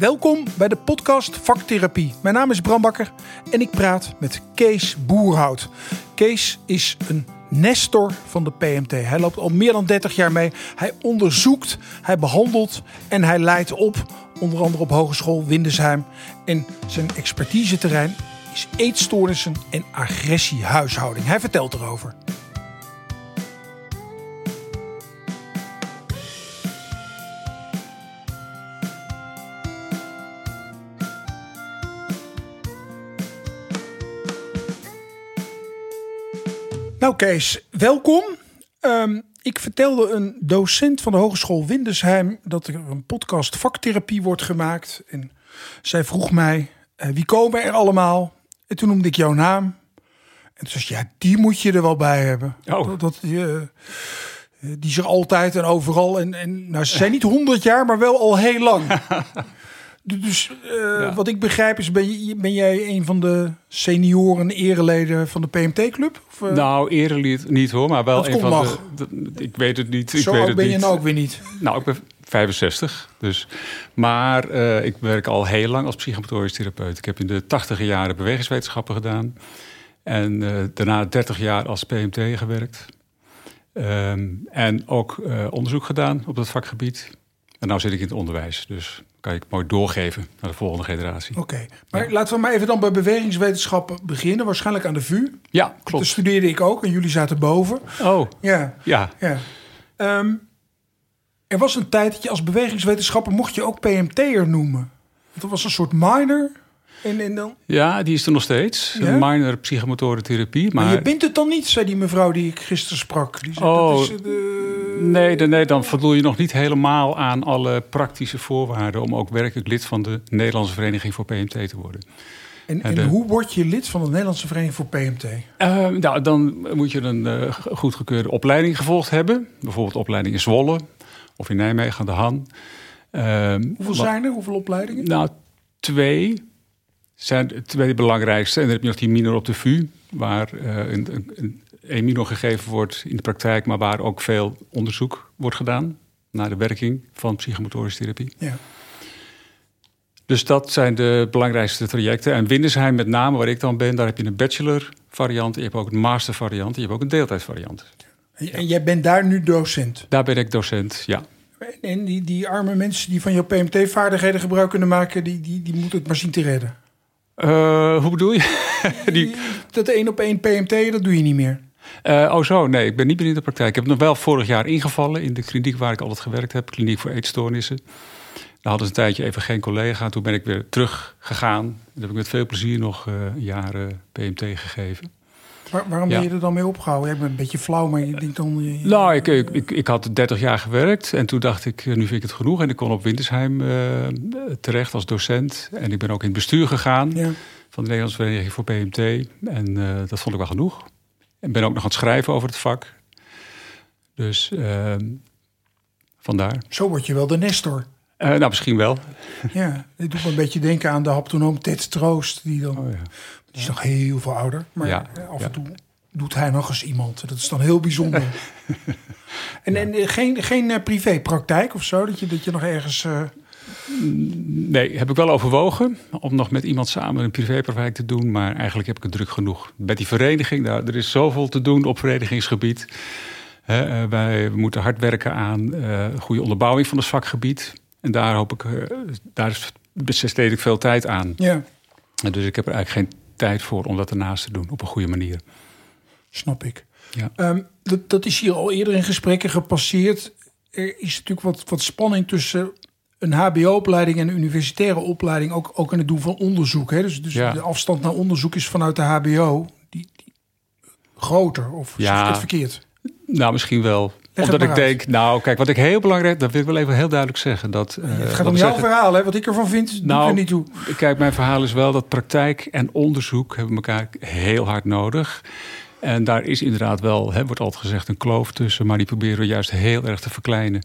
Welkom bij de podcast Vaktherapie. Mijn naam is Bram Bakker en ik praat met Kees Boerhout. Kees is een nestor van de PMT. Hij loopt al meer dan 30 jaar mee. Hij onderzoekt, hij behandelt en hij leidt op. Onder andere op Hogeschool Windesheim. En zijn expertiseterrein is eetstoornissen en agressiehuishouding. Hij vertelt erover. Nou Kees, welkom. Ehm, ik vertelde een docent van de Hogeschool Windesheim dat er een podcast vaktherapie wordt gemaakt. En zij vroeg mij, eh, wie komen er allemaal? En toen noemde ik jouw naam. En toen zei ze, ja, die moet je er wel bij hebben. Oh. Dat, dat, eh, die is er altijd en overal. En, en nou, ze zijn niet honderd jaar, maar wel al heel lang. Dus eh, wat ik begrijp is, ben, je, ben jij een van de senioren ereleden van de PMT-club? Uh, nou, erelid niet hoor, maar wel Dat een van de, de- Ik weet het niet. Ik zo weet oud het ben niet. je nou ook weer niet. Nou, ik ben 65, dus. Maar eh, ik werk al heel lang als psychomotorisch therapeut. Ik heb in de 80 jaren bewegingswetenschappen gedaan. En eh, daarna 30 jaar als PMT gewerkt. Ehm, en ook eh, onderzoek gedaan op dat vakgebied. En nu zit ik in het onderwijs, dus kan ik mooi doorgeven naar de volgende generatie. Oké, maar laten we maar even dan bij bewegingswetenschappen beginnen. Waarschijnlijk aan de VU. Ja, Daar klopt. studeerde ik ook en jullie zaten boven. Oh, Ja, ja. ja. Ehm, er was een tijd dat je als bewegingswetenschapper mocht je ook PMT'er noemen. Dat was een soort minor. En, en dan, Ja, die is er nog steeds. Ja? Een minor psychomotorentherapie. maar, Maar, je bent het dan niet, zei die mevrouw die ik gisteren sprak. Die zei, Oh, dat is, eh, de... nee, nee, dan voldoe je nog niet helemaal aan alle praktische voorwaarden... om ook werkelijk lid van de Nederlandse Vereniging voor PMT te worden. En, en de- hoe word je lid van de Nederlandse Vereniging voor PMT? Eh, nou, dan moet je een eh, goedgekeurde opleiding gevolgd hebben. Bijvoorbeeld opleiding in Zwolle of in Nijmegen aan de Han. Ehm, Hoeveel wat- zijn er? Hoeveel opleidingen? Nou, twee zijn de twee belangrijkste. En dan heb je nog die minor op de VU, waar eh, een, een, minor gegeven wordt in de praktijk, maar waar ook veel onderzoek wordt gedaan naar de werking van psychomotorische therapie. Ja. Dus dat zijn de belangrijkste trajecten. En Windesheim met name, waar ik dan ben, daar heb je een bachelor variant, je hebt ook een master variant, je hebt ook een deeltijdvariant. En, en jij bent daar nu docent. Daar ben ik docent, ja. En die, die arme mensen die van jouw PMT-vaardigheden gebruik kunnen maken, die, die, die moeten het maar zien te redden. Eh, hoe bedoel je? Die, Dat één op één PMT, dat doe je niet meer. Eh, oh zo, nee, ik ben niet meer in de praktijk. Ik heb nog wel vorig jaar ingevallen in de kliniek waar ik altijd gewerkt heb. Kliniek voor eetstoornissen. Daar hadden ze een tijdje even geen collega. Toen ben ik weer teruggegaan. En heb ik met veel plezier nog eh, een jaar eh, PMT gegeven. Waar- waarom Ja. ben je er dan mee opgehouden? Jij bent een beetje flauw, maar je denkt dan... Je, Nou, ik, ik, ik, ik had 30 jaar gewerkt. En toen dacht ik, eh, nu vind ik het genoeg. En ik kon op Wintersheim eh, terecht als docent. En ik ben ook in het bestuur gegaan Ja. van de Nederlandse Vereniging voor PMT. En eh, dat vond ik wel genoeg. En ben ook nog aan het schrijven over het vak. Dus eh, vandaar. Zo word je wel de Nestor. Eh, nou, misschien wel. Ja, dit doet me een beetje denken aan de haptonoom Ted Troost. Die, dan, Oh, ja. die is nog heel veel ouder. Maar Ja, eh, af ja. en toe doet hij nog eens iemand. Dat is dan heel bijzonder. en en eh, geen, geen privépraktijk of zo? Dat je, dat je nog ergens... Nee, heb ik wel overwogen om nog met iemand samen een privépraktijk te doen. Maar eigenlijk heb ik het druk genoeg. Met die vereniging, nou, er is zoveel te doen op verenigingsgebied. Eh, wij moeten hard werken aan eh, goede onderbouwing van het vakgebied. En daar hoop ik, eh, daar besteed ik veel tijd aan. ja, En dus ik heb er eigenlijk geen tijd voor om dat ernaast te doen op een goede manier. snap ik. Ja. Ehm, dat, dat is hier al eerder in gesprekken gepasseerd. Er is natuurlijk wat, wat spanning tussen een HBO-opleiding en een universitaire opleiding. Ook, ook in het doen van onderzoek. Hè? Dus, dus Ja. de afstand naar onderzoek is vanuit de HBO die, die groter. Of Ja. het verkeerd? Nou, misschien wel. Omdat ik uit. denk, nou kijk, wat ik heel belangrijk, dat wil ik wel even heel duidelijk zeggen. Dat, eh, het wat gaat om jouw zeggen- verhaal. Hè? Wat ik ervan vind, doet Nou, er niet toe. Kijk, mijn verhaal is wel dat praktijk en onderzoek hebben elkaar heel hard nodig. En daar is inderdaad wel, hè, wordt altijd gezegd, een kloof tussen. Maar die proberen we juist heel erg te verkleinen.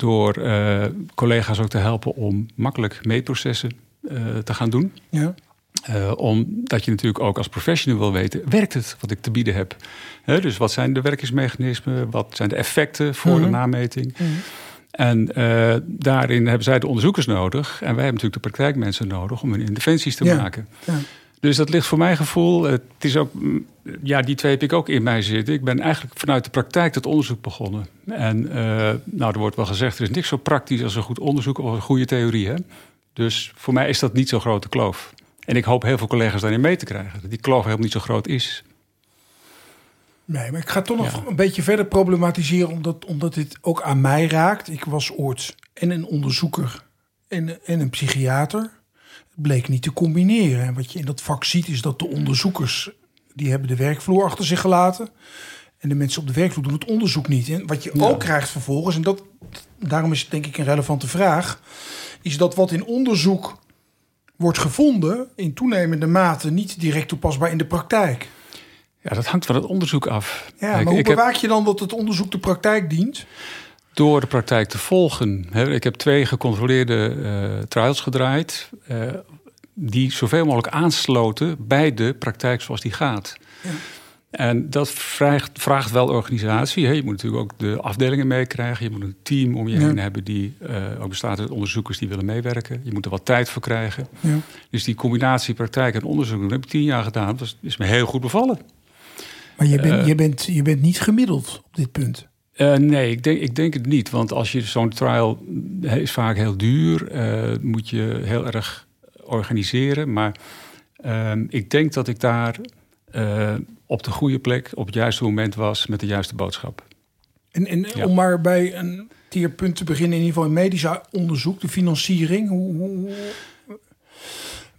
Door eh, collega's ook te helpen om makkelijk meetprocessen eh, te gaan doen. Ja. Eh, omdat je natuurlijk ook als professional wil weten, werkt het wat ik te bieden heb? Dus wat zijn de werkingsmechanismen? Wat zijn de effecten voor de Mhm. nameting? Mhm. En uh, daarin hebben zij de onderzoekers nodig. En wij hebben natuurlijk de praktijkmensen nodig om hun interventies te maken. Ja. Dus dat ligt voor mijn gevoel. Het is ook, mm, ja, die twee heb ik ook in mij zitten. Ik ben eigenlijk vanuit de praktijk het onderzoek begonnen. En uh, nou, er wordt wel gezegd: er is niks zo praktisch als een goed onderzoek of een goede theorie. Hè? Dus voor mij is dat niet zo'n grote kloof. En ik hoop heel veel collega's daarin mee te krijgen. Dat die kloof helemaal niet zo groot is. Nee, maar ik ga toch nog een beetje verder problematiseren, omdat, omdat dit ook aan mij raakt. Ik was ooit en een onderzoeker en, en een psychiater. Bleek niet te combineren. En wat je in dat vak ziet, is dat de onderzoekers die hebben de werkvloer achter zich gelaten. En de mensen op de werkvloer doen het onderzoek niet. En wat je ook krijgt vervolgens, en dat, daarom is het denk ik een relevante vraag, is dat wat in onderzoek wordt gevonden, in toenemende mate niet direct toepasbaar in de praktijk. Ja, dat hangt van het onderzoek af. Ja, maar hoe bewaak je dan dat het onderzoek de praktijk dient? Door de praktijk te volgen. Ik heb twee gecontroleerde uh, trials gedraaid. Uh, die zoveel mogelijk aansloten bij de praktijk zoals die gaat. Ja. En dat vraagt, vraagt wel organisatie. Je moet natuurlijk ook de afdelingen meekrijgen. Je moet een team om je heen hebben die uh, ook bestaat uit onderzoekers die willen meewerken. Je moet er wat tijd voor krijgen. Ja. Dus die combinatie praktijk en onderzoek, dat heb ik tien jaar gedaan. Dat is me heel goed bevallen. Maar je bent, uh, je bent, je bent niet gemiddeld op dit punt. Uh, nee, ik denk, ik denk het niet. Want als je zo'n trial is vaak heel duur, moet je heel erg organiseren. Maar ehm, ik denk dat ik daar op de goede plek op het juiste moment was met de juiste boodschap. En, en om maar bij een tierpunt te beginnen, in ieder geval in medisch onderzoek, de financiering. Hoe, hoe,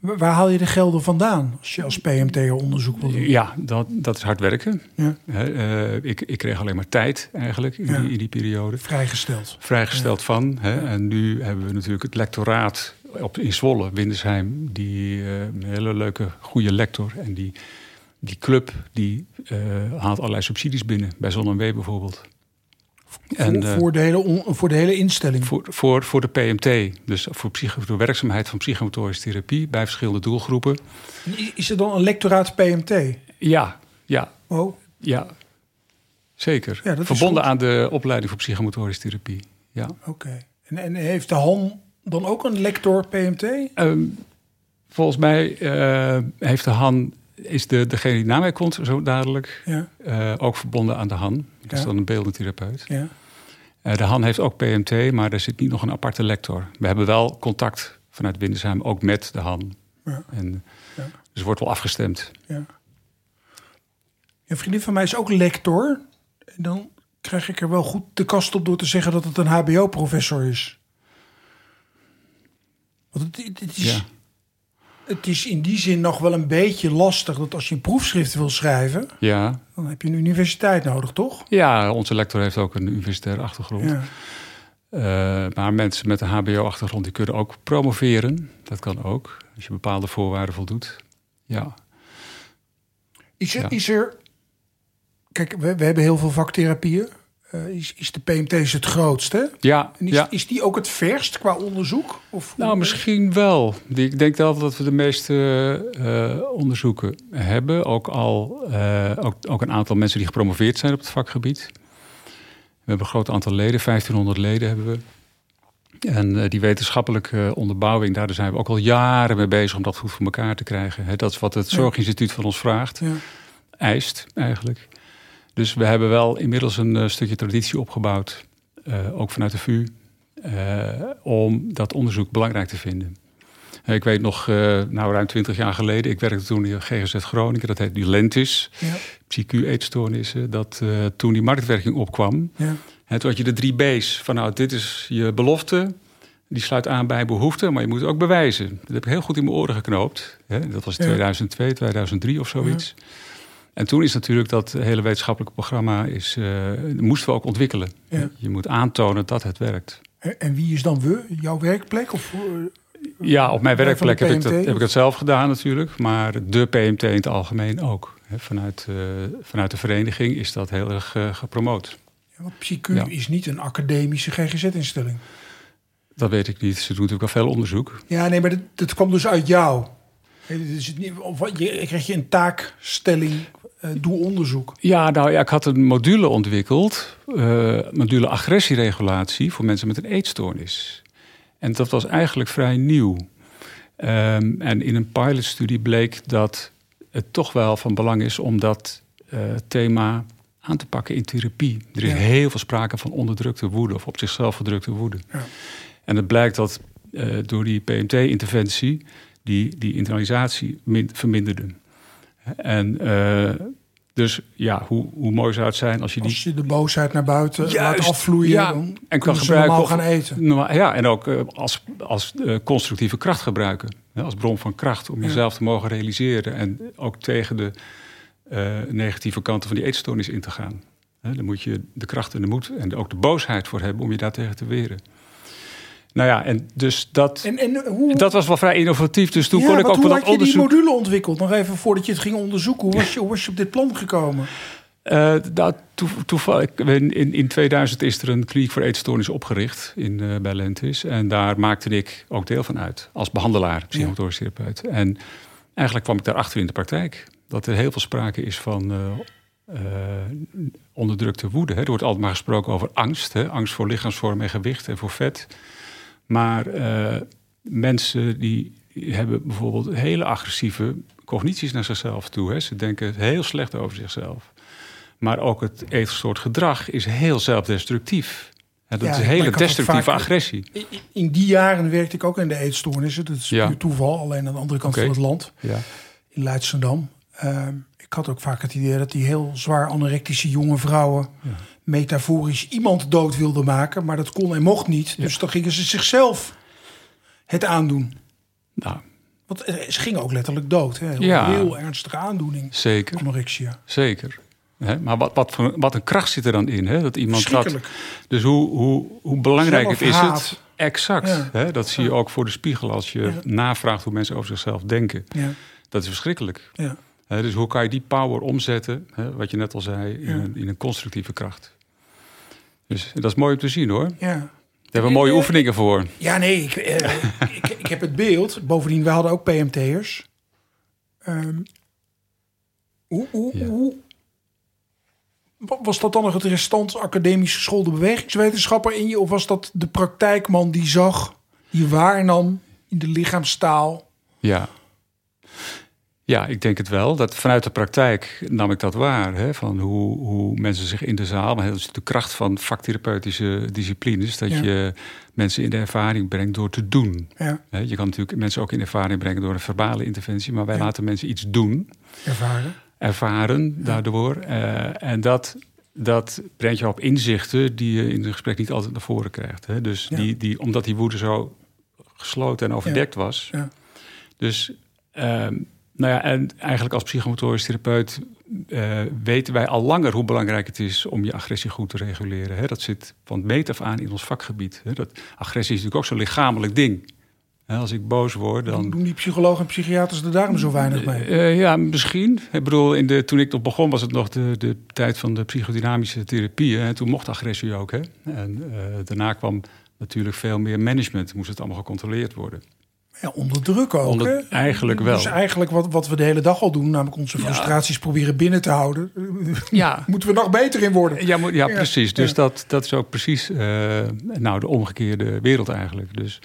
waar haal je de gelden vandaan als je als PMT onderzoek wil doen? Ja, dat, dat is hard werken. Ja. uh, ik, ik kreeg alleen maar tijd eigenlijk in, die, in die, periode. Vrijgesteld. Vrijgesteld van. En nu hebben we natuurlijk het lectoraat op, in Zwolle, Windersheim. Die uh, een hele leuke, goede lector. En die die club die uh, haalt allerlei subsidies binnen, bij ZonMW bijvoorbeeld. Voor, en, voor, de hele voor de hele instelling? Voor, voor, voor de PMT, dus voor, de werkzaamheid van psychomotorische therapie bij verschillende doelgroepen. Is er dan een lectoraat PMT? Ja, ja. Oh. Ja, zeker. Ja, Verbonden aan de opleiding voor psychomotorische therapie. Ja. Oké. En, en heeft de Han dan ook een lector PMT? Um, ehm, volgens mij uh, heeft de Han is de, degene die na mij komt, zo dadelijk, ja. uh, ook verbonden aan de Han. Dat is dan een beeldend therapeut. Ja. Uh, de Han heeft ook PMT, maar er zit niet nog een aparte lector. We hebben wel contact vanuit Windesheim ook met de Han. Ja. En, Dus wordt wel afgestemd. Ja. Een vriendin van mij is ook lector. En dan krijg ik er wel goed de kast op door te zeggen dat het een HBO-professor is. Want het, het is, ja het is in die zin nog wel een beetje lastig dat als je een proefschrift wil schrijven, ja. dan heb je een universiteit nodig, toch? Ja, onze lector heeft ook een universitaire achtergrond. Ja. Uh, maar mensen met een HBO-achtergrond die kunnen ook promoveren. Dat kan ook, als je bepaalde voorwaarden voldoet. Ja. Is er, is er kijk, we, we hebben heel veel vaktherapieën. Uh, is, is de PMT het grootste? Ja, is, ja. is die ook het verst qua onderzoek? Of nou, misschien wel. Ik denk wel dat we de meeste uh, onderzoeken hebben. Ook al uh, ook, ook, een aantal mensen die gepromoveerd zijn op het vakgebied. We hebben een groot aantal leden, 1500 leden hebben we. En die wetenschappelijke onderbouwing, daar zijn we ook al jaren mee bezig om dat goed voor elkaar te krijgen. dat is wat het Zorginstituut van ons vraagt, ja. eist eigenlijk. Dus we hebben wel inmiddels een uh, stukje traditie opgebouwd, uh, ook vanuit de VU, uh, om dat onderzoek belangrijk te vinden. ik weet nog, nou ruim twintig jaar geleden, ik werkte toen in GGZ Groningen, dat heet nu Lentis, ja. psyQ-eetstoornissen, dat toen die marktwerking opkwam, ja. en toen had je de drie B's van nou, dit is je belofte, die sluit aan bij behoefte, maar je moet het ook bewijzen. Dat heb ik heel goed in mijn oren geknoopt. Hè? Dat was 2002, 2003 of zoiets. Ja. En toen is natuurlijk dat hele wetenschappelijke programma... Is, uh, moesten we ook ontwikkelen. Je moet aantonen dat het werkt. En wie is dan we? Jouw werkplek? Of, uh, ja, op mijn werkplek heb ik, dat, heb ik zelf gedaan natuurlijk. Maar de PMT in het algemeen ook. vanuit, uh, vanuit de vereniging is dat heel erg gepromoot. Ja, want PsyQ is niet een academische GGZ-instelling. Dat weet ik niet. Ze doen natuurlijk al veel onderzoek. Ja, nee, maar dat, dat kwam dus uit jou. Dus je, krijg je een taakstelling doe onderzoek. Ja, nou ja, ik had een module ontwikkeld, uh, module agressieregulatie voor mensen met een eetstoornis. En dat was eigenlijk vrij nieuw. Um, en in een pilotstudie bleek dat het toch wel van belang is om dat uh, thema aan te pakken in therapie. Er is ja. heel veel sprake van onderdrukte woede of op zichzelf gedrukte woede. Ja. En het blijkt dat uh, door die PMT-interventie die, die internalisatie min, verminderde. En uh, dus ja, hoe, hoe mooi zou het zijn als je die... Als je de boosheid naar buiten Juist, laat afvloeien, ja, dan en kan gebruiken gaan eten. Ja, en ook uh, als, als uh, constructieve kracht gebruiken. Hè, als bron van kracht om jezelf ja. te mogen realiseren. En ook tegen de uh, negatieve kanten van die eetstoornis in te gaan. Hè, dan moet je de kracht en de moed en ook de boosheid voor hebben om je daartegen te weren. Nou ja, en dus dat, en, en hoe, dat was wel vrij innovatief. Dus toen ja, kon ik ook hoe dat had je onderzoek... die module ontwikkeld? Nog even voordat je het ging onderzoeken. Hoe was je, hoe was je op dit plan gekomen? Uh, nou, toe, toevallig, in, in 2000 is er een kliniek voor eetstoornis opgericht in, uh, bij Lentis. En daar maakte ik ook deel van uit. Als behandelaar, psychomotorisch therapeut. En eigenlijk kwam ik daarachter in de praktijk. Dat er heel veel sprake is van... Uh, onderdrukte woede. Hè. Er wordt altijd maar gesproken over angst. Hè. Angst voor lichaamsvorm en gewicht en voor vet. Maar uh, mensen die hebben bijvoorbeeld hele agressieve cognities naar zichzelf toe. Hè. Ze denken heel slecht over zichzelf. Maar ook het soort gedrag is heel zelfdestructief. En dat ja, is hele destructieve vaak, agressie. In, in, die jaren werkte ik ook in de eetstoornissen. Dat is ja. puur toeval, alleen aan de andere kant okay. van het land. Ja. In Leidschendam. Uh, ik had ook vaak het idee dat die heel zwaar anorectische jonge vrouwen... Ja. Metaforisch iemand dood wilden maken. Maar dat kon en mocht niet. Dus dan gingen ze zichzelf het aandoen. Nou, Want ze gingen ook letterlijk dood. Hè? Heel, Ja. heel ernstige aandoening. zeker. Anorexia. Zeker. Maar wat, wat, voor, wat een kracht zit er dan in, hè? Dat iemand dat. Dus hoe, hoe, hoe belangrijk het is het. Exact. Ja. Dat zie je ook voor de spiegel als je Ja. navraagt hoe mensen over zichzelf denken. Ja, Dat is verschrikkelijk. ja. Dus hoe kan je die power omzetten, hè, wat je net al zei, in, Ja. een, in een constructieve kracht? Dus dat is mooi om te zien hoor. ja. Daar hebben we mooie Eh, oefeningen voor. Ja, nee, ik, eh, ik, ik heb het beeld. Bovendien, we hadden ook PMT'ers. Ehm hoe, hoe, Ja. hoe, was dat dan nog het restant academisch geschoolde bewegingswetenschapper in je? Of was dat de praktijkman die zag, die waarnam in de lichaamstaal? Ja. Ja, ik denk het wel. Dat vanuit de praktijk nam ik dat waar. Hè, van hoe, hoe mensen zich in de zaal... Maar dat is de kracht van vaktherapeutische disciplines... dat Ja. je mensen in de ervaring brengt door te doen. Ja, je kan natuurlijk mensen ook in ervaring brengen... door een verbale interventie. Maar wij Ja. laten mensen iets doen, ervaren. ervaren daardoor. Eh, en dat, dat brengt je op inzichten... die je in een gesprek niet altijd naar voren krijgt. Hè. Dus die, die, omdat die woede zo gesloten en overdekt was... Ja. Dus, ehm, nou ja, en eigenlijk als psychomotorisch therapeut eh, weten wij al langer hoe belangrijk het is om je agressie goed te reguleren. Hè? Dat zit van meet af aan in ons vakgebied. Hè? Dat, agressie is natuurlijk ook zo'n lichamelijk ding. Hè, als ik boos word, dan. Doen die psychologen en psychiaters er daarom zo weinig mee? Eh, ja, misschien. Ik bedoel, in de, toen ik nog begon was het nog de, de tijd van de psychodynamische therapie. hè, En toen mocht agressie ook. Hè? En eh, daarna kwam natuurlijk veel meer management. Moest het allemaal gecontroleerd worden. Ja, onder druk ook. Onder- hè? eigenlijk wel. Dus eigenlijk wat, wat we de hele dag al doen, namelijk onze Ja. frustraties proberen binnen te houden. Ja, Moeten we nog beter in worden? Ja, ja, Ja, precies. Dus ja. dat, dat is ook precies eh, nou, de omgekeerde wereld eigenlijk. Dus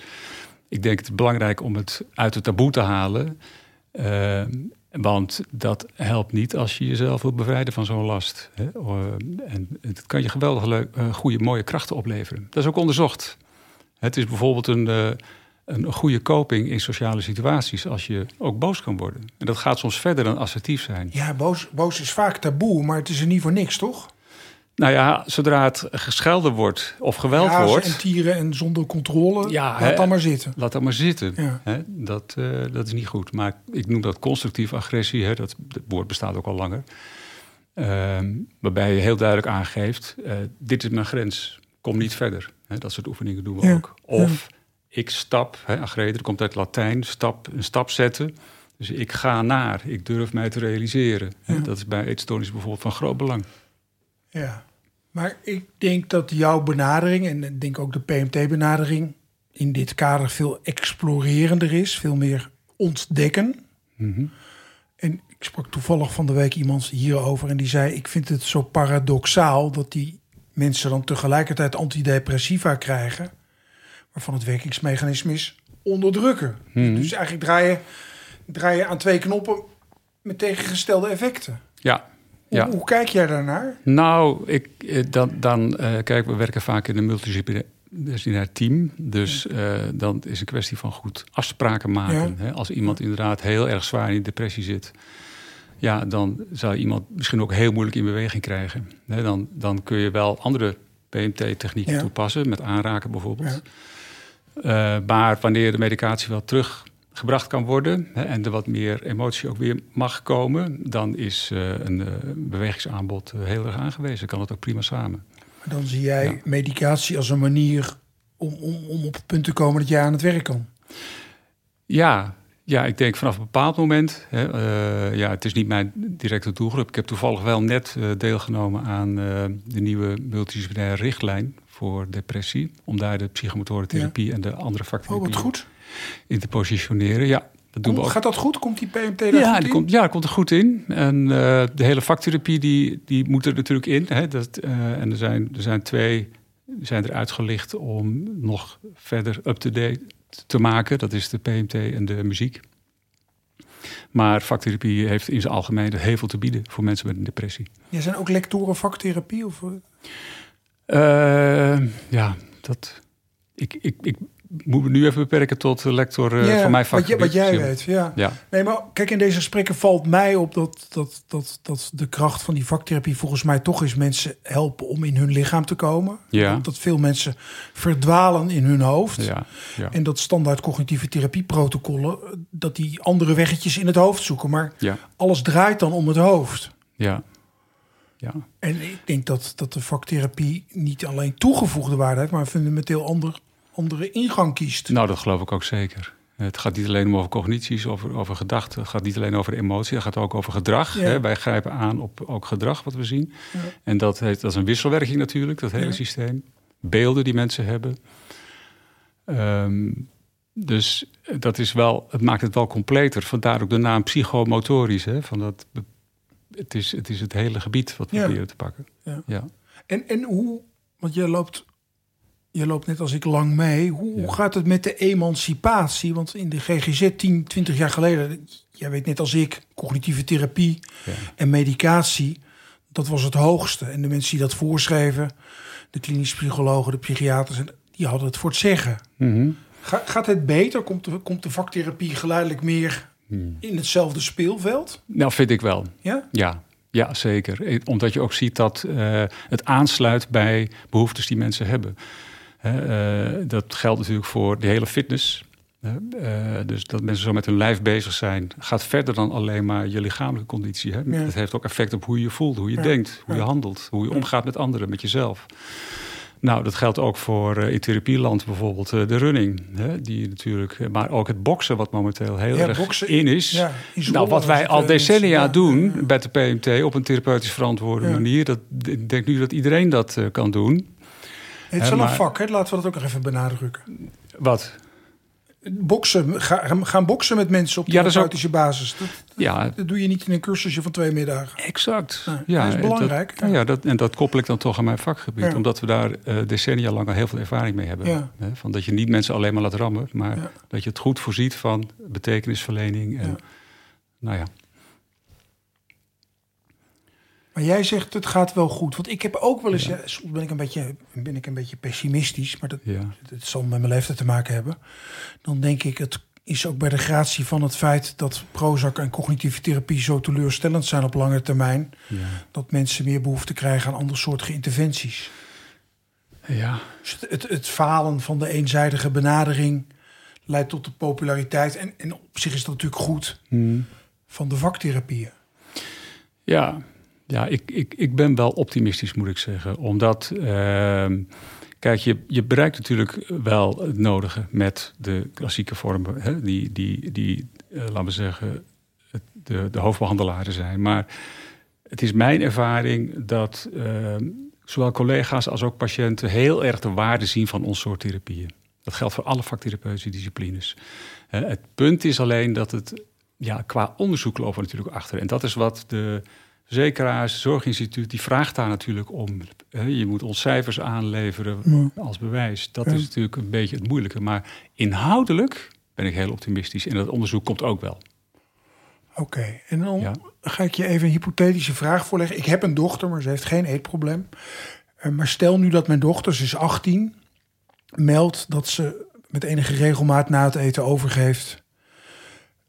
ik denk het belangrijk om het uit het taboe te halen. eh, want dat helpt niet als je jezelf wilt bevrijden van zo'n last. Hè? Eh, en het kan je geweldig leuk, eh, goede, mooie krachten opleveren. Dat is ook onderzocht. Het is bijvoorbeeld een, eh, een goede coping in sociale situaties als je ook boos kan worden. En dat gaat soms verder dan assertief zijn. Ja, boos, boos is vaak taboe, maar het is er niet voor niks, toch? Nou ja, zodra het geschelden wordt of geweld wordt, en tieren en zonder controle, Ja, laat hè. dan maar zitten. laat dat maar zitten. Ja. Hè? Dat, eh, dat is niet goed. Maar ik noem dat constructieve agressie. Hè? Dat, dat woord bestaat ook al langer. Ehm, waarbij je heel duidelijk aangeeft, eh, dit is mijn grens. Kom niet verder. Hè? Dat soort oefeningen doen we Ja. ook. Of ik stap, hè, agreder, dat komt uit Latijn, stap, een stap zetten. Dus ik ga naar, ik durf mij te realiseren. Ja. Dat is bij eetstoornis bijvoorbeeld van groot belang. Ja. Maar ik denk dat jouw benadering, en ik denk ook de PMT-benadering, in dit kader veel explorerender is, veel meer ontdekken. Mhm. En ik sprak toevallig van de week iemand hierover en die zei: Ik vind het zo paradoxaal dat die mensen dan tegelijkertijd antidepressiva krijgen, waarvan het werkingsmechanisme is onderdrukken. Mhm. Dus eigenlijk draai je, draai je aan twee knoppen met tegengestelde effecten. Ja, Hoe, Ja. hoe kijk jij daarnaar? Nou, ik, eh, dan, dan eh, kijk, we werken vaak in een multidisciplinair team. Dus eh, dan is het een kwestie van goed afspraken maken. Hè? Als iemand inderdaad heel erg zwaar in depressie zit, ja, dan zou je iemand misschien ook heel moeilijk in beweging krijgen. Hè? Dan, dan kun je wel andere PMT-technieken Ja. toepassen, met aanraken bijvoorbeeld. Ja. Eh, maar wanneer de medicatie wel teruggebracht kan worden hè, en er wat meer emotie ook weer mag komen, dan is eh, een eh, bewegingsaanbod eh, heel erg aangewezen. Kan het ook prima samen. Dan zie jij Ja. medicatie als een manier om, om, om op het punt te komen dat jij aan het werk kan. Ja, ja, ik denk vanaf een bepaald moment. Hè, eh, ja, het is niet mijn directe doelgroep. Ik heb toevallig wel net eh, deelgenomen aan eh, de nieuwe multidisciplinaire richtlijn voor depressie. Om daar de psychomotorentherapie en de andere Oh, wat goed. in te positioneren. Ja, dat doen we Hoe, ook. gaat dat goed? Komt die PMT daar Ja, goed die in? komt, ja, komt er goed in. En eh, de hele vaktherapie die, die moet er natuurlijk in. Hè, dat, eh, en er zijn, er zijn twee zijn eruit gelicht om nog verder up-to-date te maken. Dat is de PMT en de muziek. Maar vaktherapie heeft in zijn algemeen heel veel te bieden voor mensen met een depressie. Jij zijn ook lectoren vaktherapie? Of, Eh, ja, dat. Ik, ik, ik moet me nu even beperken tot de lector eh, Ja, van mijn wat, jij- vakgebied. wat jij weet, ja. Ja, Nee, maar kijk, in deze gesprekken valt mij op dat, dat, dat, dat de kracht van die vaktherapie volgens mij toch is mensen helpen om in hun lichaam te komen. Ja. Dat veel mensen verdwalen in hun hoofd. ja, ja. En dat standaard cognitieve therapieprotocollen, eh, dat die andere weggetjes in het hoofd zoeken. Maar alles draait dan om het hoofd. ja. Ja. En ik denk dat, dat de vaktherapie niet alleen toegevoegde waarde heeft, maar een fundamenteel ander, andere ingang kiest. Nou, dat geloof ik ook zeker. Het gaat niet alleen om over cognities, over, over gedachten. Het gaat niet alleen over emotie, het gaat ook over gedrag. Ja. Hè? Wij grijpen aan op ook gedrag wat we zien. Ja. En dat, heeft, dat is een wisselwerking natuurlijk, dat hele Ja. systeem. Beelden die mensen hebben. Ehm, dus dat is wel, het maakt het wel completer. Vandaar ook de naam psychomotorisch. Hè? Van dat, het, is, het is het hele gebied wat we Ja. proberen te pakken. Ja. Ja. En, en hoe, want jij loopt, je loopt net als ik lang mee. Hoe, Ja. gaat het met de emancipatie? Want in de GGZ 10, 20 jaar geleden, jij weet net als ik, cognitieve therapie en medicatie, dat was het hoogste. En de mensen die dat voorschreven, de klinisch psychologen, de psychiaters, die hadden het voor het zeggen. Mhm. Ga- gaat het beter? Komt de, komt de vaktherapie geleidelijk meer Hmm. in hetzelfde speelveld? Nou, vind ik wel. Ja? Ja, ja, zeker. Eh, Omdat je ook ziet dat eh, het aansluit bij behoeftes die mensen hebben. Hè, eh, dat geldt natuurlijk voor de hele fitness. dus dat mensen zo met hun lijf bezig zijn, gaat verder dan alleen maar je lichamelijke conditie. Hè. Ja. Het heeft ook effect op hoe je je voelt, hoe je Ja. denkt, hoe je handelt, hoe je omgaat met anderen, met jezelf. Nou, dat geldt ook voor eh, in therapieland bijvoorbeeld eh, de running. Hè, die natuurlijk, eh, maar ook het boksen, wat momenteel heel Ja, erg boksen in is. Ja, Nou, wat wij al decennia ja, doen bij de PMT op een therapeutisch verantwoorde manier. Dat, ik denk nu dat iedereen dat kan doen. Het is wel een vak, hè? laten we dat ook nog even benadrukken. Wat? Boksen, ga- gaan boksen met mensen op Ja, ook- therapeutische basis. Dat, Ja, dat doe je niet in een cursusje van twee middagen. exact. Ja, dat is belangrijk. Dat, ja, dat, en dat koppel ik dan toch aan mijn vakgebied. Ja. Omdat we daar eh, decennia lang al heel veel ervaring mee hebben. Ja. Hè, van dat je niet mensen alleen maar laat rammen. Maar Ja. dat je het goed voorziet van betekenisverlening. En, Ja. Nou ja, Maar jij zegt het gaat wel goed. Want ik heb ook wel eens, ja. soms ben ik, een beetje, ben ik een beetje pessimistisch, maar dat, zal met mijn leeftijd te maken hebben. Dan denk ik, het is ook bij de gratie van het feit dat Prozac en cognitieve therapie zo teleurstellend zijn op lange termijn, ja. dat mensen meer behoefte krijgen aan andersoortige interventies. ja. Dus het, het, het falen van de eenzijdige benadering leidt tot de populariteit. En, en op zich is dat natuurlijk goed Hm. van de vaktherapieën. Ja, ja ik, ik, ik ben wel optimistisch, moet ik zeggen. Omdat, ehm, kijk, je, je bereikt natuurlijk wel het nodige met de klassieke vormen, hè, die, die, die eh, laten we zeggen, de, de hoofdbehandelaren zijn. Maar het is mijn ervaring dat ehm, zowel collega's als ook patiënten heel erg de waarde zien van ons soort therapieën. Dat geldt voor alle vaktherapeutische disciplines. Eh, het punt is alleen dat het ja, qua onderzoek lopen we natuurlijk achter. En dat is wat de verzekeraars, zorginstituut, die vraagt daar natuurlijk om. Je moet ons cijfers aanleveren als bewijs. Dat is natuurlijk een beetje het moeilijke. Maar inhoudelijk ben ik heel optimistisch. En dat onderzoek komt ook wel. Oké, en dan ga ik je even een hypothetische vraag voorleggen. Ik heb een dochter, maar ze heeft geen eetprobleem. Uh, maar stel nu dat mijn dochter, ze is 18, meldt dat ze met enige regelmaat na het eten overgeeft.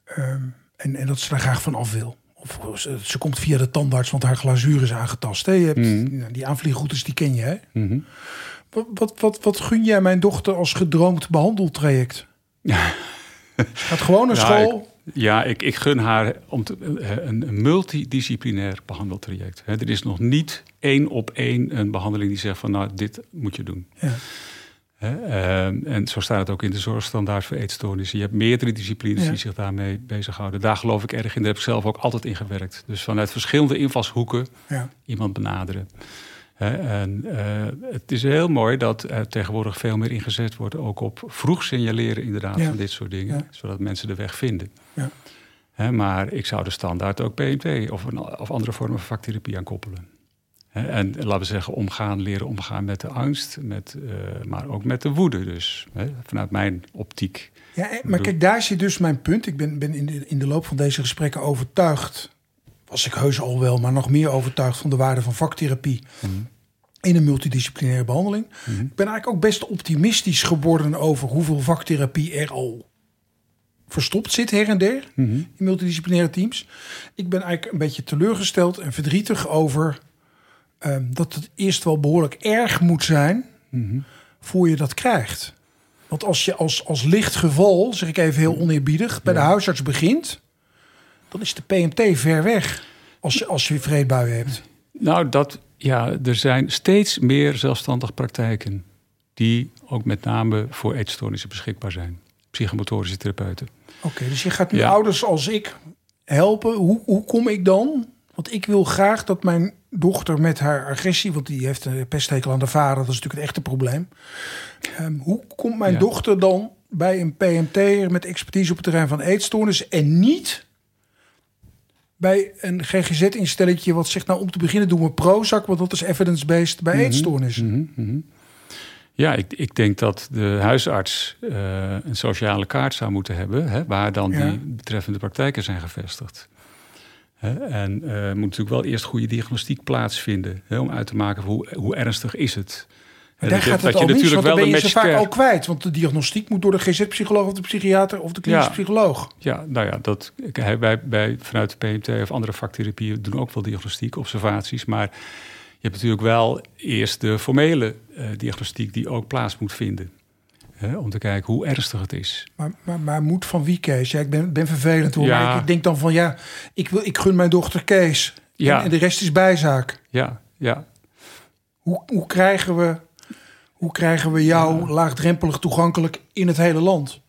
Ehm, en, en dat ze daar graag van af wil. Of ze, ze, komt via de tandarts, want haar glazuur is aangetast. Hè? Je hebt, mm. nou, die aanvliegroutes, die ken je, hè? Mm wat, wat, wat, wat gun jij mijn dochter als gedroomd behandeltraject? Gaat gewoon naar school. Ja, ik, ik gun haar om te, eh, een, multidisciplinair behandeltraject. er is nog niet één op één een behandeling die zegt van nou, dit moet je doen. Ja. Ehm, en zo staat het ook in de zorgstandaard voor eetstoornissen. Je hebt meerdere disciplines die zich daarmee bezighouden. Daar geloof ik erg in. Daar heb ik zelf ook altijd in gewerkt. Dus vanuit verschillende invalshoeken ja. iemand benaderen. en uh, het is heel mooi dat er tegenwoordig veel meer ingezet wordt, ook op vroeg signaleren inderdaad van dit soort dingen, zodat mensen de weg vinden. Ja. maar ik zou de standaard ook PMT of, een, of andere vormen van vaktherapie aan koppelen. En laten we zeggen, omgaan, leren omgaan met de angst, met, uh, maar ook met de woede. Dus vanuit mijn optiek. Ja, maar kijk, daar zit dus mijn punt. Ik ben, ben in, de, in de loop van deze gesprekken overtuigd, was ik heus al wel, maar nog meer overtuigd van de waarde van vaktherapie. Mhm. In een multidisciplinaire behandeling. Mhm. Ik ben eigenlijk ook best optimistisch geworden over hoeveel vaktherapie er al verstopt zit her en der mhm. in multidisciplinaire teams. Ik ben eigenlijk een beetje teleurgesteld en verdrietig over Ehm, dat het eerst wel behoorlijk erg moet zijn mm voor je dat krijgt. Want als je als, als licht geval, zeg ik even heel oneerbiedig, bij de huisarts begint, dan is de PMT ver weg als je, als je vreedbuien hebt. Nou, dat, ja, er zijn steeds meer zelfstandig praktijken die ook met name voor eetstoornissen beschikbaar zijn. Psychomotorische therapeuten. Oké, dus je gaat nu ouders als ik helpen. Hoe, hoe kom ik dan? Want ik wil graag dat mijn dochter met haar agressie, want die heeft een pesthekel aan de vader, dat is natuurlijk het echte probleem. Um, hoe komt mijn dochter dan bij een PMT met expertise op het terrein van eetstoornissen en niet bij een GGZ-instelletje wat zegt, nou om te beginnen doen we Prozac, want dat is evidence-based bij mm eetstoornissen. Mhm, mhm. Ja, ik, ik, denk dat de huisarts uh, een sociale kaart zou moeten hebben, hè, waar dan die betreffende praktijken zijn gevestigd. En uh, moet natuurlijk wel eerst goede diagnostiek plaatsvinden. Hè, om uit te maken hoe, hoe ernstig is het. En daar gaat het al natuurlijk mis, wel ben je ze vaak al kwijt. Want de diagnostiek moet door de GZ-psycholoog of de psychiater of de klinische psycholoog. Ja, nou ja, dat, wij, wij vanuit de PMT of andere vaktherapieën doen ook wel diagnostiek, observaties. Maar je hebt natuurlijk wel eerst de formele uh, diagnostiek die ook plaats moet vinden. Hè, om te kijken hoe ernstig het is. Maar, maar, maar moet van wie, Kees? Ja, ik ben, ben vervelend hoor. Ja. Maar ik, denk dan van ja, ik, wil, ik gun mijn dochter Kees. Ja. En, de rest is bijzaak. Ja, ja. Hoe, hoe, krijgen, we, hoe krijgen we jou laagdrempelig toegankelijk in het hele land?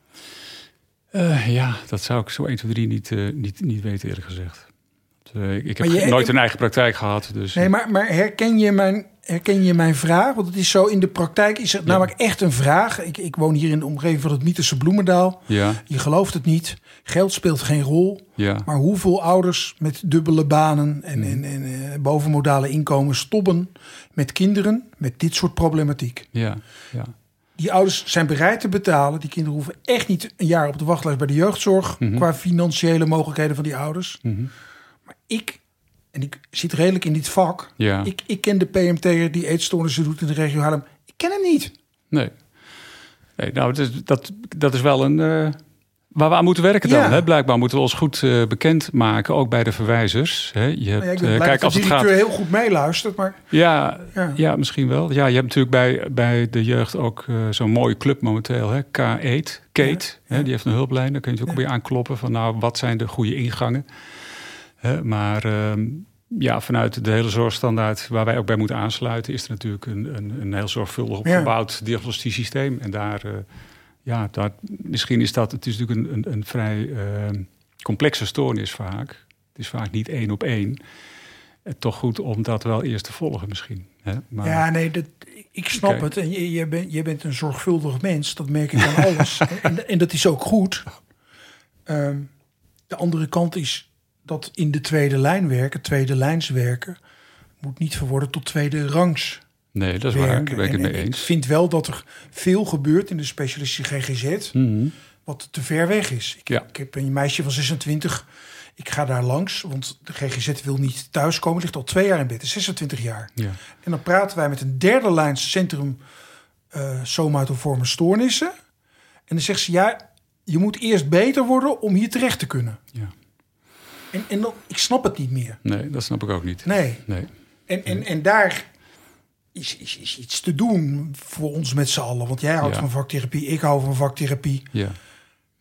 Uh, ja, dat zou ik zo 1, 2, 3 niet, uh, niet, niet weten eerlijk gezegd. Uh, ik heb nooit een eigen praktijk gehad. Dus. Nee, maar, maar herken je mijn herken je mijn vraag? Want het is zo, in de praktijk is het namelijk echt een vraag. Ik, ik woon hier in de omgeving van het mythische Bloemendaal. Ja. Je gelooft het niet. Geld speelt geen rol. Ja. Maar hoeveel ouders met dubbele banen en, mm. en, en uh, bovenmodale inkomen stoppen met kinderen met dit soort problematiek? Ja. Ja. Die ouders zijn bereid te betalen. Die kinderen hoeven echt niet een jaar op de wachtlijst bij de jeugdzorg... Mhm. qua financiële mogelijkheden van die ouders. Maar ik en ik zit redelijk in dit vak. Ja. Ik, ik ken de PMT'er die eetstoornissen doet in de regio Haarlem. Ik ken hem niet. Nee. nee nou, dat is, dat, dat is wel een... Uh, waar we aan moeten werken dan. Hè? Blijkbaar moeten we ons goed uh, bekend maken, ook bij de verwijzers. Hè? Je hebt, nou ja, uh, kijk, als het gaat. heel goed meeluistert, maar. Ja, ja, ja. misschien wel. Ja, je hebt natuurlijk bij, bij de jeugd ook zo'n mooie club momenteel, hè? K-Eat, Kate. Hè? Die heeft een hulplijn. Daar kun je natuurlijk ook weer aankloppen van, nou, wat zijn de goede ingangen? Maar ehm, ja, vanuit de hele zorgstandaard waar wij ook bij moeten aansluiten, is er natuurlijk een, een, een heel zorgvuldig opgebouwd ja. diagnostisch systeem. En daar, uh, ja, daar, misschien is dat, het is natuurlijk een, een, een vrij uh, complexe stoornis vaak. Het is vaak niet één op één. Uh, toch goed om dat wel eerst te volgen misschien. Hè? Maar, ja, nee, dat, ik snap okay. het. En je, je, bent, je bent een zorgvuldig mens, dat merk ik aan alles. en, en, dat is ook goed. Um, De andere kant is dat in de tweede lijn werken, tweede lijns werken, moet niet verworden tot tweede rangs Nee, dat is waar. Daar ben ik het mee en eens. Ik vind wel dat er veel gebeurt in de specialistische GGZ, Mhm. wat te ver weg is. Ik, Ja. ik heb een meisje van 26, ik ga daar langs, want de GGZ wil niet thuiskomen. Ligt al twee jaar in bed, is 26 jaar. Ja. En dan praten wij met een derde lijns centrum eh somatoforme stoornissen. En dan zegt ze, ja, je moet eerst beter worden om hier terecht te kunnen. ja. En, en ik snap het niet meer. Nee, dat snap ik ook niet. Nee. Nee. En, en, en daar is, is, is iets te doen voor ons met z'n allen. Want jij houdt Ja. van vaktherapie, ik hou van vaktherapie. Ja.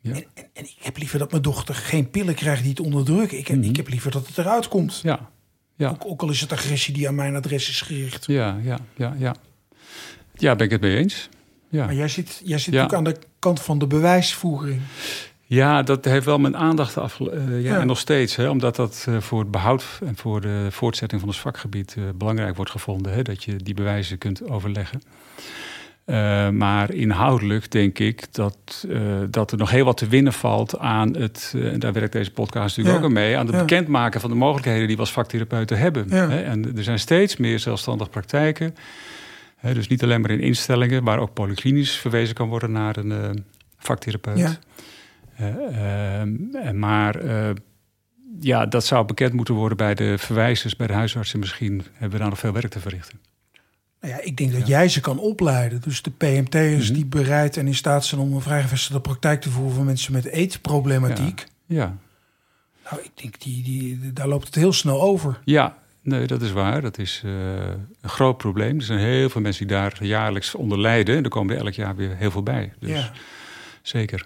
Ja. En, en, en ik heb liever dat mijn dochter geen pillen krijgt die het onderdrukken. Ik heb, ik heb liever dat het eruit komt. Ja. Ja. Ook, ook al is het agressie die aan mijn adres is gericht. Ja, ja, ja, ja. Ja, ben ik het mee eens. Ja. Maar jij zit, jij zit Ja. natuurlijk aan de kant van de bewijsvoering. Ja, dat heeft wel mijn aandacht af. ja, Ja. En nog steeds, hè, omdat dat eh, voor het behoud en voor de voortzetting van ons vakgebied eh, belangrijk wordt gevonden. Hè, dat je die bewijzen kunt overleggen. Eh, maar inhoudelijk denk ik dat, eh, dat er nog heel wat te winnen valt aan het, eh, en daar werkt deze podcast natuurlijk Ja. ook aan mee, aan het bekendmaken van de mogelijkheden die we als vaktherapeuten hebben. Hè. En er zijn steeds meer zelfstandig praktijken. Hè, dus niet alleen maar in instellingen, waar ook polyklinisch verwezen kan worden naar een eh, vaktherapeut. Ja. Eh, ehm, en maar eh, ja, dat zou bekend moeten worden bij de verwijzers, bij de huisartsen. Misschien hebben we daar nog veel werk te verrichten. Nou ja, ik denk dat jij ze kan opleiden. Dus de PMT'ers Mhm. die bereid en in staat zijn om een vrijgevestigde praktijk te voeren voor mensen met eetproblematiek. Ja, Nou, ik denk die, die, daar loopt het heel snel over. ja nee, dat is waar. Dat is eh, een groot probleem. Er zijn heel veel mensen die daar jaarlijks onder lijden. En er komen er elk jaar weer heel veel bij. Dus Ja, zeker.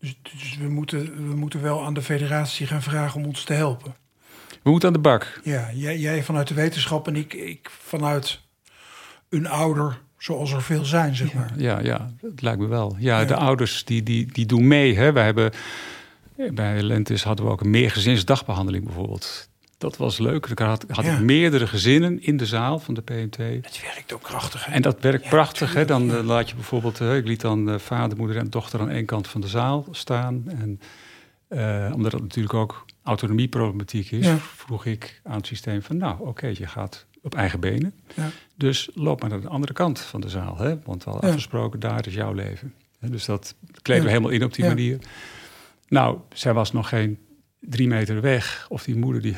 Dus, dus we, moeten, we moeten wel aan de federatie gaan vragen om ons te helpen. We moeten aan de bak. Ja, jij, jij vanuit de wetenschap en ik, ik vanuit een ouder, zoals er veel zijn, zeg maar. Ja, ja, dat lijkt me wel. Ja, Ja. de ouders die, die, die doen mee. Hè. Wij hebben, bij Lentis hadden we ook een meergezinsdagbehandeling bijvoorbeeld. Dat was leuk. Ik had, had Ja. ik meerdere gezinnen in de zaal van de PMT. Het werkt ook krachtig. Hè? En dat werkt Ja, prachtig. Hè? Dan eh, laat je bijvoorbeeld, eh, ik liet dan eh, vader, moeder en dochter aan één kant van de zaal staan. En omdat dat natuurlijk ook autonomieproblematiek is, vroeg ik aan het systeem van, nou oké, je gaat op eigen benen. Ja. Dus loop maar naar de andere kant van de zaal. Hè? Want al afgesproken, daar is jouw leven. Dus dat kleden we helemaal in op die manier. Nou, zij was nog geen drie meter weg. Of die moeder die,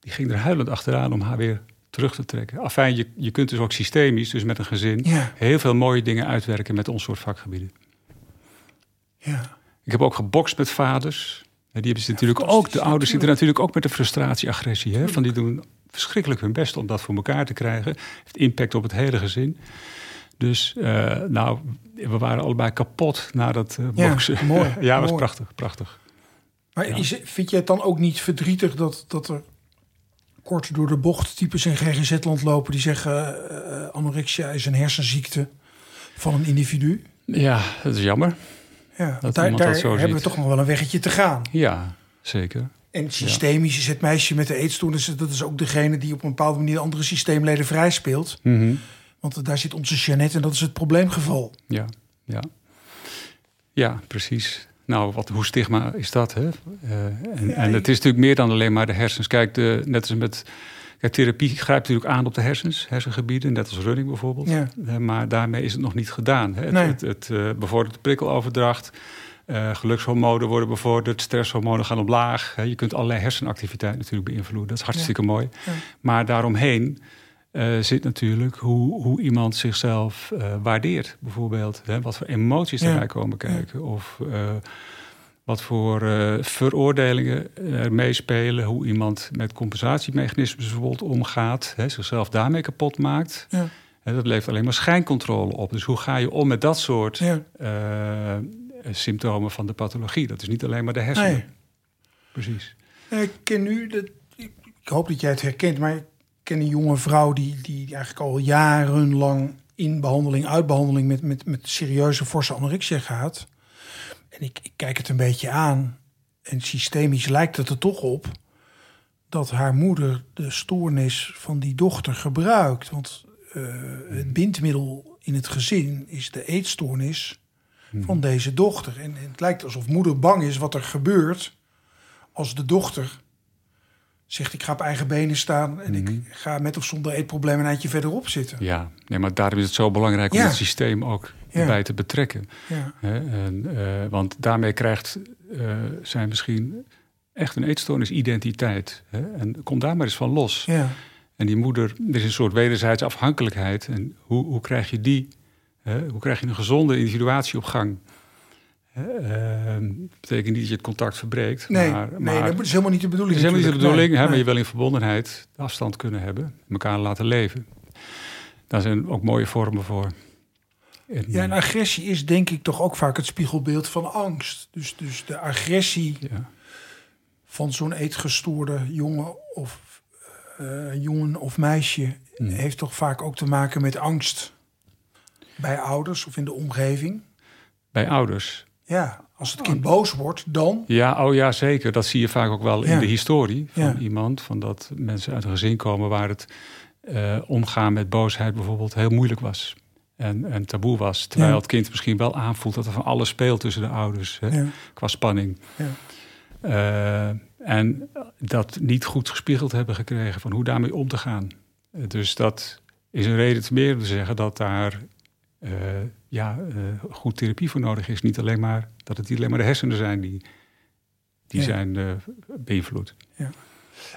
die ging er huilend achteraan om haar weer terug te trekken. Afijn, je, je kunt dus ook systemisch, dus met een gezin, Ja, heel veel mooie dingen uitwerken met ons soort vakgebieden. ja. Ik heb ook gebokst met vaders. En die hebben ze natuurlijk ook, de ouders zitten natuurlijk. ook met de frustratie, agressie. Hè? Van die doen verschrikkelijk hun best om dat voor elkaar te krijgen. heeft impact op het hele gezin. Dus eh, nou, we waren allebei kapot na dat eh, Ja, boksen. mooi, ja, was mooi. prachtig, prachtig. Maar Ja. is, vind je het dan ook niet verdrietig dat, dat er kort door de bocht types in GGZ-land lopen die zeggen eh, anorexia is een hersenziekte van een individu? Ja, dat is jammer. Ja, daar, dat daar hebben we toch nog wel een weggetje te gaan. Ja, zeker. En systemisch is het meisje met de eetstoornis, dat is ook degene die op een bepaalde manier andere systeemleden vrij speelt. Mhm. Want daar zit onze Jeannette en dat is het probleemgeval. Ja, ja. Ja, precies. Nou, wat, hoe stigma is dat? Hè? Eh, en, en het is natuurlijk meer dan alleen maar de hersens. Kijk, de, net als met. Kijk, therapie grijpt natuurlijk aan op de hersens, hersengebieden, net als running bijvoorbeeld. Ja. Eh, maar daarmee is het nog niet gedaan. Hè? Het, Nee. het, het eh, bevordert de prikkeloverdracht. gelukshormonen worden bevorderd, stresshormonen gaan omlaag. Hè? Je kunt allerlei hersenactiviteit natuurlijk beïnvloeden. Dat is hartstikke mooi. Ja. Maar daaromheen eh, zit natuurlijk hoe, hoe iemand zichzelf eh, waardeert, bijvoorbeeld. Hè? Wat voor emoties Ja. erbij komen kijken. Of eh, wat voor veroordelingen er meespelen. Hoe iemand met compensatiemechanismen bijvoorbeeld omgaat. Hè? Zichzelf daarmee kapot maakt. Ja. Hè, dat levert alleen maar schijncontrole op. Dus hoe ga je om met dat soort Ja. symptomen van de pathologie? Dat is niet alleen maar de hersenen. Nee. Precies. Ik ken nu, dat, ik ik hoop dat jij het herkent, maar ik ken een jonge vrouw die, die eigenlijk al jarenlang in behandeling, uitbehandeling met, met, met serieuze forse anorexia gaat. En ik, ik kijk het een beetje aan en systemisch lijkt het er toch op dat haar moeder de stoornis van die dochter gebruikt. Want eh, het bindmiddel in het gezin is de eetstoornis van deze dochter. En, en het lijkt alsof moeder bang is wat er gebeurt als de dochter zegt ik ga op eigen benen staan en Mhm. ik ga met of zonder eetprobleem een eindje verderop zitten. Ja, nee, maar daarom is het zo belangrijk om het systeem ook Ja. bij te betrekken. Ja? En, eh, want daarmee krijgt eh, zij misschien echt een eetstoornis identiteit. Hè? En kom daar maar eens van los. ja, En die moeder, er is een soort wederzijdse afhankelijkheid. En hoe, hoe krijg je die? Hè? Hoe krijg je een gezonde individuatie op gang? Hè? Eh, betekent niet dat je het contact verbreekt. nee, maar, nee, maar dat is helemaal niet de het bedoeling. is helemaal niet de bedoeling, Nee, hè? maar je wil in verbondenheid afstand kunnen hebben. Elkaar laten leven. Daar zijn ook mooie vormen voor. En, Ja, en agressie is denk ik toch ook vaak het spiegelbeeld van angst. Dus, dus de agressie ja. van zo'n eetgestoorde jongen of eh, jongen of meisje Hmm. heeft toch vaak ook te maken met angst bij ouders of in de omgeving. Bij ouders. Ja, als het kind Oh. boos wordt, dan. Ja, oh ja, zeker. Dat zie je vaak ook wel Ja. in de historie van Ja. iemand. Van dat mensen uit een gezin komen waar het eh, omgaan met boosheid bijvoorbeeld heel moeilijk was. En, en taboe was. Terwijl Ja. het kind misschien wel aanvoelt dat er van alles speelt tussen de ouders. Hè, Ja, Qua spanning. ja. Eh, en dat niet goed gespiegeld hebben gekregen van hoe daarmee om te gaan. Dus dat is een reden te meer om te zeggen dat daar eh, ja, eh, goed therapie voor nodig is. Niet alleen maar dat het niet alleen maar de hersenen zijn die, die Ja. zijn eh, beïnvloed.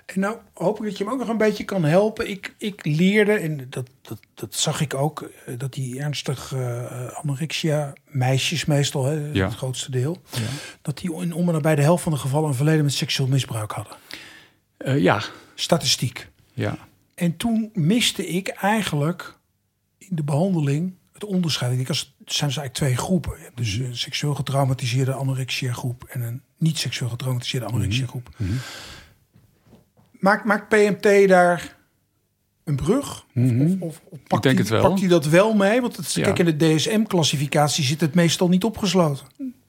En nou hoop ik dat je hem ook nog een beetje kan helpen. Ik, ik leerde, en dat, dat, dat zag ik ook, dat die ernstig anorexia, meisjes meestal, hè, Ja. het grootste deel, Ja, dat die in om en nabij de helft van de gevallen een verleden met seksueel misbruik hadden. Ja. Statistiek. ja. En toen miste ik eigenlijk in de behandeling het onderscheid. Ik als, zijn dus eigenlijk twee groepen. Je hebt dus een seksueel getraumatiseerde anorexia groep en een niet seksueel getraumatiseerde anorexia groep. Mhm. Maakt, maakt PMT daar een brug? Mhm. Of, of, of pakt, denk hij, het wel. pakt hij dat wel mee? Want het, Ja. kijk, in de DSM-classificatie zit het meestal niet opgesloten.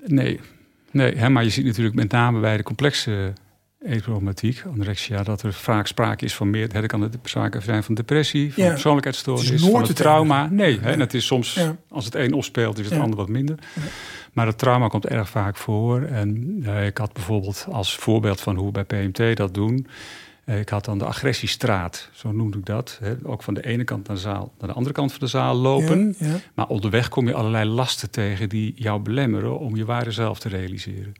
Nee, nee hè, maar je ziet natuurlijk met name bij de complexe eetproblematiek, anorexia, dat er vaak sprake is van meer. Hè, er kan het sprake zijn van depressie, van Ja. persoonlijkheidsstoornis, Het is nooit van het het trauma. Nee, hè, en het is soms, Ja. als het een opspeelt, is het Ja. ander wat minder. Maar het trauma komt erg vaak voor. En eh, ik had bijvoorbeeld als voorbeeld van hoe we bij PMT dat doen. eh, ik had dan de agressiestraat, zo noemde ik dat. Hè, ook van de ene kant naar de zaal naar de andere kant van de zaal lopen. Maar onderweg kom je allerlei lasten tegen die jou belemmeren om je ware zelf te realiseren.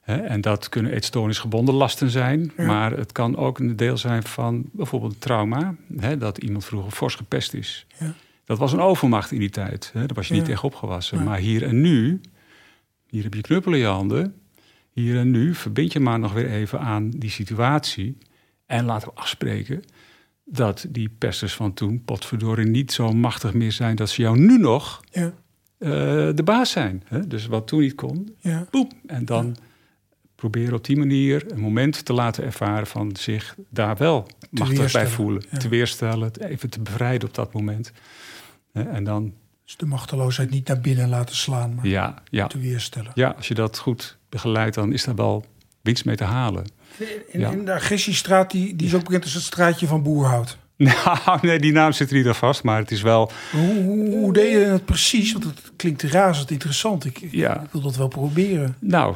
Hè, en dat kunnen eetstoornisgebonden lasten zijn, Ja. maar het kan ook een deel zijn van bijvoorbeeld trauma. Hè, dat iemand vroeger fors gepest is. Ja. Dat was een overmacht in die tijd. Hè, daar was je niet Ja. tegen opgewassen. Maar hier en nu, hier heb je knuppel in je handen. Hier en nu verbind je maar nog weer even aan die situatie. En laten we afspreken dat die pesters van toen, potverdorie, niet zo machtig meer zijn dat ze jou nu nog ja, eh, de baas zijn. Hè? Dus wat toen niet kon, ja. boem. En dan proberen op die manier een moment te laten ervaren van zich daar wel machtig bij voelen. ja. Te weerstellen, even te bevrijden op dat moment. En dan, Dus de machteloosheid niet naar binnen laten slaan, maar ja, ja, te weerstellen. ja, als je dat goed begeleidt, dan is daar wel winst mee te halen. En de agressiestraat, die, die is ook bekend als het straatje van Boerhout. Nou, nee, die naam zit er niet aan vast, maar het is wel... Hoe, hoe, hoe deed je het precies? Want het klinkt razend interessant. Ik, ik wil dat wel proberen. Nou,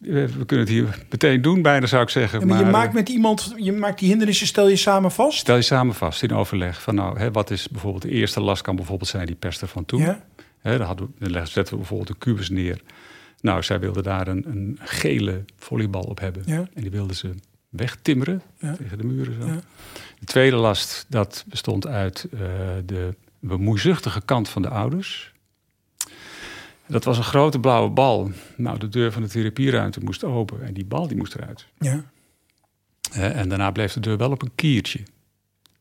we we kunnen het hier meteen doen, bijna zou ik zeggen. Ja, maar je maar, maakt eh, met iemand, je maakt die hindernissen, stel je samen vast. Stel je samen vast in overleg van nou, hè, wat is bijvoorbeeld de eerste last kan bijvoorbeeld zijn die pester van toen. Ja, Hè, dan, hadden we, dan zetten we bijvoorbeeld een kubus neer. Nou, zij wilde daar een, een gele volleybal op hebben. ja, En die wilden ze wegtimmeren Ja. tegen de muren. Zo. De tweede last, dat bestond uit eh, de bemoeizuchtige kant van de ouders. Dat was een grote blauwe bal. Nou, de deur van de therapieruimte moest open en die bal die moest eruit. ja, en daarna bleef de deur wel op een kiertje.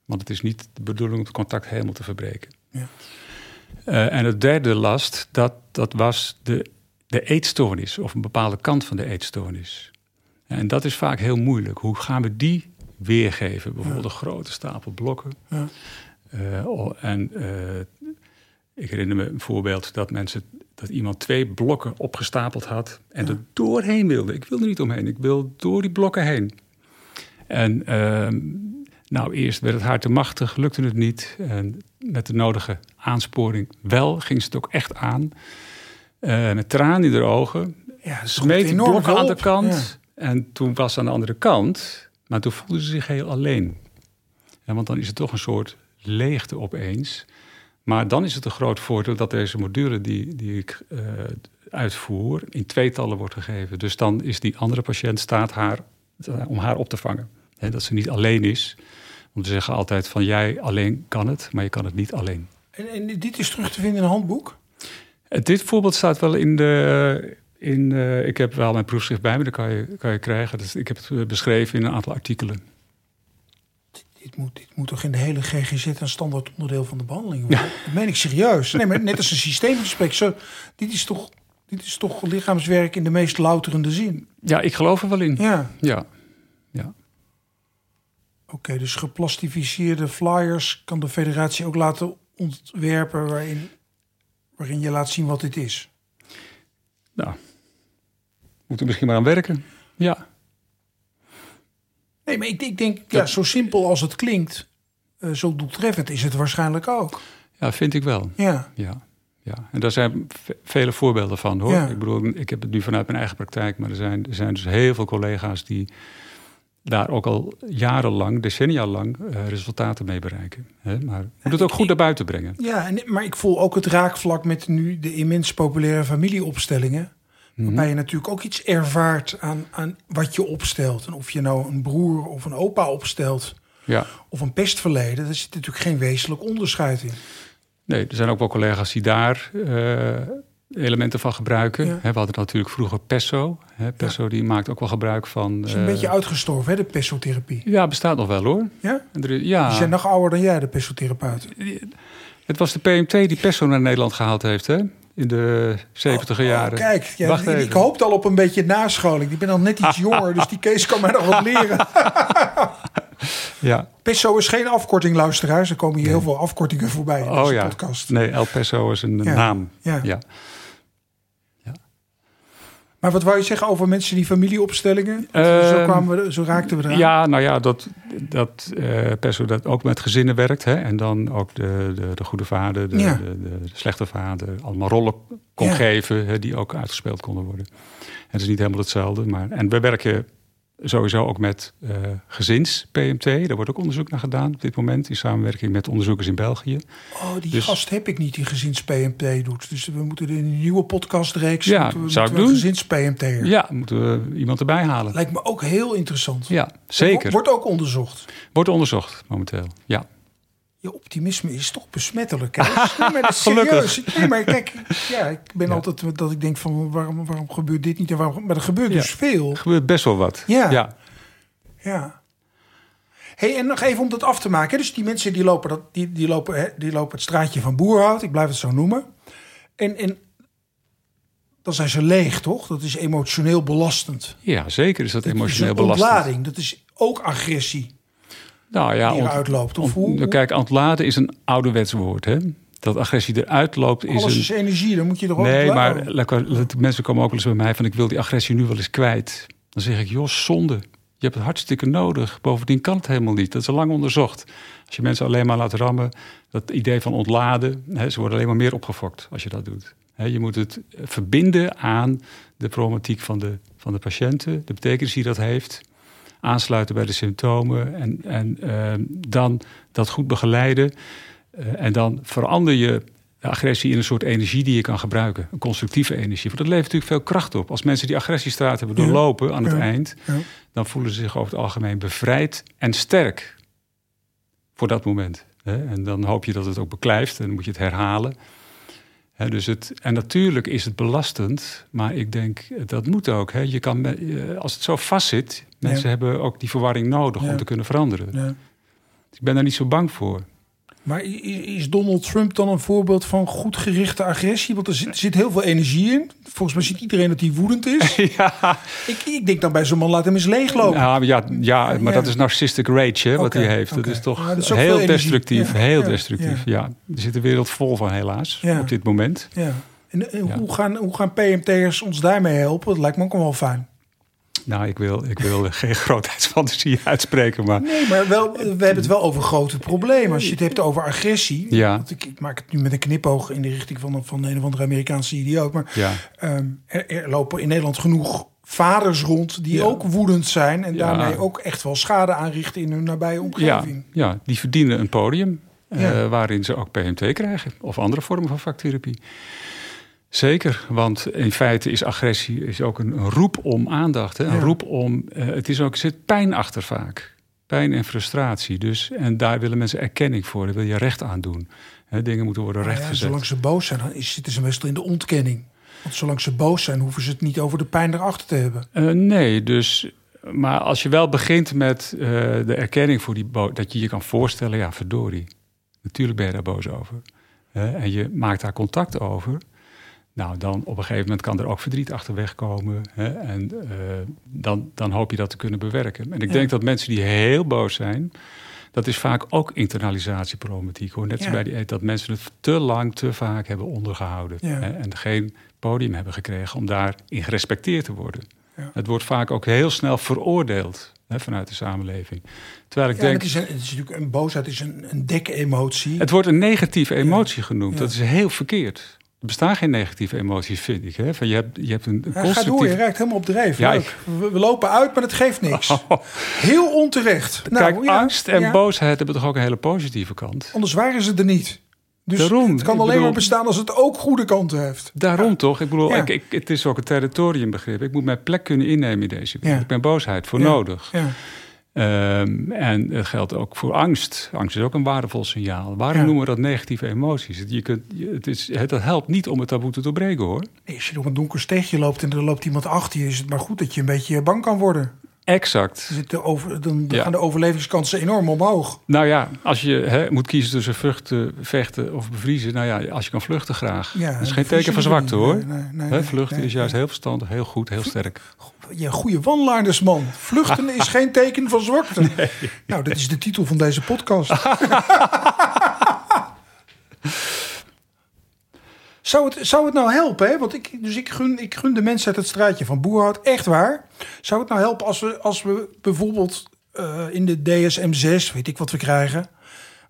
Want het is niet de bedoeling om het contact helemaal te verbreken. Ja. Eh, en het derde last, dat, dat was de, de eetstoornis. Of een bepaalde kant van de eetstoornis. En dat is vaak heel moeilijk. Hoe gaan we die weergeven? Bijvoorbeeld een grote stapel blokken. ja, Eh, en eh, ik herinner me een voorbeeld dat mensen dat iemand twee blokken opgestapeld had en er doorheen wilde. Ik wil er niet omheen, ik wil door die blokken heen. En ehm, nou, eerst werd het haar te machtig, lukte het niet. En met de nodige aansporing wel ging ze het ook echt aan. eh, met tranen in de ogen. Ja, Smeet die enorm blok aan de kant. En toen was ze aan de andere kant. Maar toen voelde ze zich heel alleen. Want dan is het toch een soort leegte opeens. Maar dan is het een groot voordeel dat deze module die, die ik eh, uitvoer... in tweetallen wordt gegeven. Dus dan is die andere patiënt staat haar, om haar op te vangen. Hè, dat ze niet alleen is. Want we zeggen altijd van jij alleen kan het, maar je kan het niet alleen. En, en dit is terug te vinden in een handboek? Eh, Dit voorbeeld staat wel in de. In, eh, ik heb wel mijn proefschrift bij me, dat kan je, kan je krijgen. Dus ik heb het eh, beschreven in een aantal artikelen. Dit moet, dit moet toch in de hele GGZ een standaard onderdeel van de behandeling worden? Dat meen ik serieus. Nee, maar net als een systeemgesprek. Zo, dit, is toch, dit is toch lichaamswerk in de meest louterende zin? Ja, ik geloof er wel in. Ja, Ja, ja. oké. dus geplastificeerde flyers kan de federatie ook laten ontwerpen... waarin, waarin je laat zien wat dit is. Nou, moeten we misschien maar aan werken. Ja, Nee, maar ik, ik denk, ja, zo simpel als het klinkt... eh, zo doeltreffend is het waarschijnlijk ook. ja vind ik wel. Ja, Ja, ja. En daar zijn ve- vele voorbeelden van hoor. Ja. Ik bedoel, ik heb het nu vanuit mijn eigen praktijk, maar er zijn, er zijn dus heel veel collega's die daar ook al jarenlang, decennia lang, eh, resultaten mee bereiken. Hè? Maar moet het ook goed naar buiten brengen. ja en, maar ik voel ook het raakvlak met nu de immens populaire familieopstellingen. Mhm. Waarbij je natuurlijk ook iets ervaart aan, aan wat je opstelt. En of je nou een broer of een opa opstelt Ja. of een pestverleden, daar zit natuurlijk geen wezenlijk onderscheid in. Nee, er zijn ook wel collega's die daar eh, elementen van gebruiken. Ja. We hadden natuurlijk vroeger Pesso. Hè, Pesso die maakt ook wel gebruik van... Het is een eh, beetje uitgestorven, hè, de pessotherapie. Ja, bestaat nog wel hoor. Ja? Er ja, Die zijn nog ouder dan jij, de pessotherapeuten. het was de PMT die Pesso naar Nederland gehaald heeft hè? In de 70 Oh, jaren. kijk, ja, Wacht ik, hoopte al op een beetje nascholing. Ik ben al net iets jonger, dus die Kees kan mij nog wat leren. Ja. Pesso is geen afkorting, luisteraars. Er komen hier heel veel afkortingen voorbij in Oh deze ja. podcast. Nee, El Pesso is een Ja. naam. Ja. Maar wat wou je zeggen over mensen die familieopstellingen? zo, Ehm, kwamen we, zo raakten we eraan. Ja, nou ja, dat, dat eh Pesso dat ook met gezinnen werkt. Hè? En dan ook de, de, de goede vader, de, Ja. de, de, slechte vader. Allemaal rollen kon Ja. geven hè, die ook uitgespeeld konden worden. En het is niet helemaal hetzelfde. Maar, en we werken sowieso ook met eh, gezins-PMT. Daar wordt ook onderzoek naar gedaan op dit moment. In samenwerking met onderzoekers in België. Oh, die Dus- gast heb ik niet die gezins-PMT doet. Dus we moeten in een nieuwe podcastreeks... Ja, moeten we, zou moeten ik doen. gezins-PMT'er. Ja, moeten we iemand erbij halen. Lijkt me ook heel interessant. Ja, zeker. Wordt ook onderzocht. Wordt onderzocht momenteel. Ja. Je optimisme is toch besmettelijk. Hè? Nee, maar dat is Gelukkig. serieus. Nee, maar kijk, ja, ik ben Ja. altijd dat ik denk van waarom, waarom gebeurt dit niet en waarom, maar er gebeurt Ja. dus veel. Er gebeurt best wel wat. Ja. ja. Ja. Hey, en nog even om dat af te maken. hè. Dus die mensen die lopen, dat, die, die, lopen, hè, die lopen het straatje van Boerhout. Ik blijf het zo noemen. En, en dan zijn ze leeg, toch? Dat is emotioneel belastend. Ja, zeker is dat Dat emotioneel is een belastend. ontlading. Dat is ook agressie Nou ja, die eruit loopt. Of ont- hoe, hoe- kijk, ontladen is een ouderwets woord. Hè? Dat agressie eruit loopt is alles een... is energie, dan moet je er ook Nee, maar mensen komen ook wel eens bij mij van... ik wil die agressie nu wel eens kwijt. Dan zeg ik, joh, zonde. Je hebt het hartstikke nodig. Bovendien kan het helemaal niet. Dat is al lang onderzocht. Als je mensen alleen maar laat rammen... dat idee van ontladen... Hè, ze worden alleen maar meer opgefokt als je dat doet. Hè, je moet het verbinden aan de problematiek van de, van de patiënten... de betekenis die dat heeft... aansluiten bij de symptomen... en, en ehm, dan dat goed begeleiden... Eh, en dan verander je de agressie in een soort energie die je kan gebruiken. Een constructieve energie. Want dat levert natuurlijk veel kracht op. Als mensen die agressiestraat hebben doorlopen aan het Ja. eind... Ja. dan voelen ze zich over het algemeen bevrijd en sterk. Voor dat moment. En dan hoop je dat het ook beklijft en dan moet je het herhalen. Dus het, en natuurlijk is het belastend, maar ik denk dat moet ook. Je kan, eh, als het zo vastzit, mensen Ja. hebben ook die verwarring nodig Ja. om te kunnen veranderen. Ja. Ik ben daar niet zo bang voor. Maar is Donald Trump dan een voorbeeld van goed gerichte agressie? Want er zit, er zit heel veel energie in. Volgens mij ziet iedereen dat hij woedend is. ja, ik, ik denk dan bij zo'n man, laat hem eens leeglopen. Ja, ja, ja, maar Ja. dat is narcissistic rage hè, wat hij heeft. Dat is toch Ja, dat is ook veel heel destructief. Ja, Heel destructief, ja. Er zit een wereld vol van helaas op dit moment. Ja. En, en Ja. Hoe, gaan, hoe gaan PMT'ers ons daarmee helpen? Dat lijkt me ook wel fijn. Nou, ik wil, ik wil geen grootheidsfantasie uitspreken, maar... Nee, maar wel, we hebben het wel over grote problemen. Als je het hebt over agressie... Ja. Want ik, ik maak het nu met een knipoog in de richting van, van een of andere Amerikaanse idioot. Maar Ja. ehm, er, er lopen in Nederland genoeg vaders rond... die Ja. ook woedend zijn... en Ja. daarmee ook echt wel schade aanrichten in hun nabije omgeving. ja, die verdienen een podium eh, waarin ze ook PMT krijgen. Of andere vormen van vaktherapie. Zeker, want in feite is agressie is ook een, roep om aandacht. Hè? Een Ja. roep om, eh, het is ook, er zit pijn achter vaak. Pijn en frustratie. Dus, en daar willen mensen erkenning voor. Daar wil je recht aan doen. Hè, dingen moeten worden ja, rechtgezet. zolang ze boos zijn, dan zitten ze meestal in de ontkenning. Want zolang ze boos zijn, hoeven ze het niet over de pijn erachter te hebben. Eh, nee, dus. Maar als je wel begint met eh, de erkenning voor die boos, dat je je kan voorstellen, ja, verdorie. Natuurlijk ben je daar boos over. Hè, en je maakt daar contact over. Nou, dan op een gegeven moment kan er ook verdriet achterweg komen. Hè, en eh, dan, dan hoop je dat te kunnen bewerken. En ik Ja. denk dat mensen die heel boos zijn, dat is vaak ook internalisatieproblematiek. Hoor. Net Ja. zoals bij die dat mensen het te lang, te vaak hebben ondergehouden. Ja. Hè, en geen podium hebben gekregen om daarin gerespecteerd te worden. Het wordt vaak ook heel snel veroordeeld hè, vanuit de samenleving. Terwijl ik Ja, denk, het, is een, het is natuurlijk een boosheid is een, een dek-emotie. het wordt een negatieve emotie genoemd. Dat is heel verkeerd. Er bestaan geen negatieve emoties, vind ik. Hè? Van je, hebt, je hebt een, Ja, ga door, je constructief... raakt helemaal op dreef. Ja. We, we lopen uit, maar het geeft niks. Heel onterecht. Kijk, Nou, ja, angst en ja. boosheid hebben toch ook een hele positieve kant. Anders waren ze er niet. Dus Daarom, het kan alleen bedoel- maar bestaan als het ook goede kanten heeft. Daarom toch? Ik bedoel, ik, ik, het is ook een territoriumbegrip. Ik moet mijn plek kunnen innemen in deze wereld. Ik ben boosheid voor nodig. Ja. Ehm, en het geldt ook voor angst. Angst is ook een waardevol signaal. Waarom Ja. noemen we dat negatieve emoties? Je kunt, het, is, het helpt niet om het taboe te doorbreken, hoor. Nee, Als je door een donker steegje loopt en er loopt iemand achter je... is het maar goed dat je een beetje bang kan worden. Exact. Over, dan Ja. gaan de overlevingskansen enorm omhoog. Nou ja, als je hè, moet kiezen tussen vluchten, vechten of bevriezen... nou ja, als je kan vluchten graag. Ja, dat is geen teken van zwakte, hoor. Nee, nee, Hè, vluchten is juist heel verstandig, heel goed, heel sterk. Je goede wanlaardersman. Vluchten is geen teken van zwakte. Nou, dat is de titel van deze podcast. Zou het, zou het nou helpen? Hè? Want ik, dus ik, gun, ik gun de mensen uit het straatje van Boerhout echt waar. Zou het nou helpen als we, als we bijvoorbeeld eh, in de DSM-6, weet ik wat we krijgen...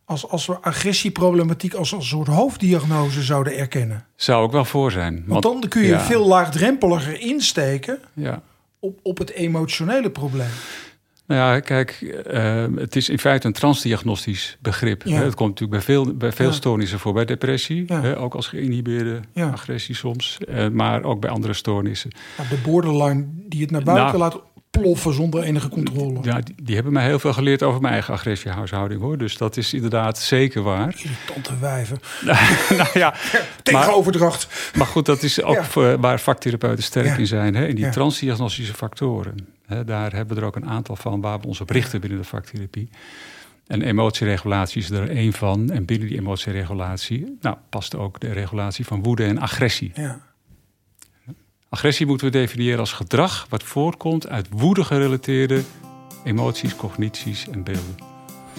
Als, als we agressieproblematiek als, als een soort hoofddiagnose zouden erkennen? Zou ook wel voor zijn. Want dan kun je ja, veel laagdrempeliger insteken Ja. Op, op het emotionele probleem. Nou ja, kijk, eh, het is in feite een transdiagnostisch begrip. Ja. Hè. Het komt natuurlijk bij veel, bij veel Ja. stoornissen voor. Bij depressie, Ja. hè, ook als geïnhibeerde agressie soms. eh, maar ook bij andere stoornissen. De borderline die het naar buiten Nou. laat ploffen zonder enige controle. Ja, die, die hebben mij heel veel geleerd over mijn eigen agressiehuishouding. hoor. Dus dat is inderdaad zeker waar. Irritante wijven. nou ja, Tegenoverdracht. maar goed, dat is ook Ja. voor, waar vaktherapeuten sterk Ja. in zijn. Hè, in die Ja. transdiagnostische factoren. Hè, daar hebben we er ook een aantal van waar we ons op richten binnen de vaktherapie. En emotieregulatie is er één van. En binnen die emotieregulatie nou, past ook de regulatie van woede en agressie. Ja. Agressie moeten we definiëren als gedrag wat voortkomt uit woede gerelateerde emoties, cognities en beelden.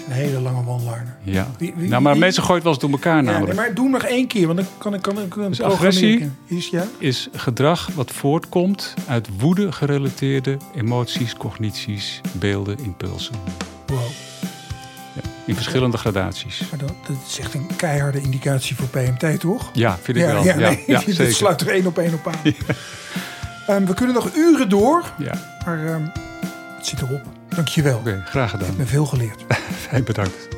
Een hele lange one-liner. Ja. Wie- wie- nou, maar wie- mensen gooien het wel eens door elkaar Ja, namelijk. nee, maar doe nog één keer, want dan kan ik kan, ik kan Dus agressie? Is, ja? Is gedrag wat voortkomt uit woede gerelateerde emoties, cognities, beelden, impulsen. Wow. In verschillende gradaties. Maar dat, dat is echt een keiharde indicatie voor PMT, toch? Ja, vind ik wel. Ja, Ja, nee, ja, dat zeker. sluit er één op één op aan. Ehm, we kunnen nog uren door, Ja, maar ehm, het zit erop. Dankjewel. oké, graag gedaan. Ik heb me veel geleerd. Fijn bedankt.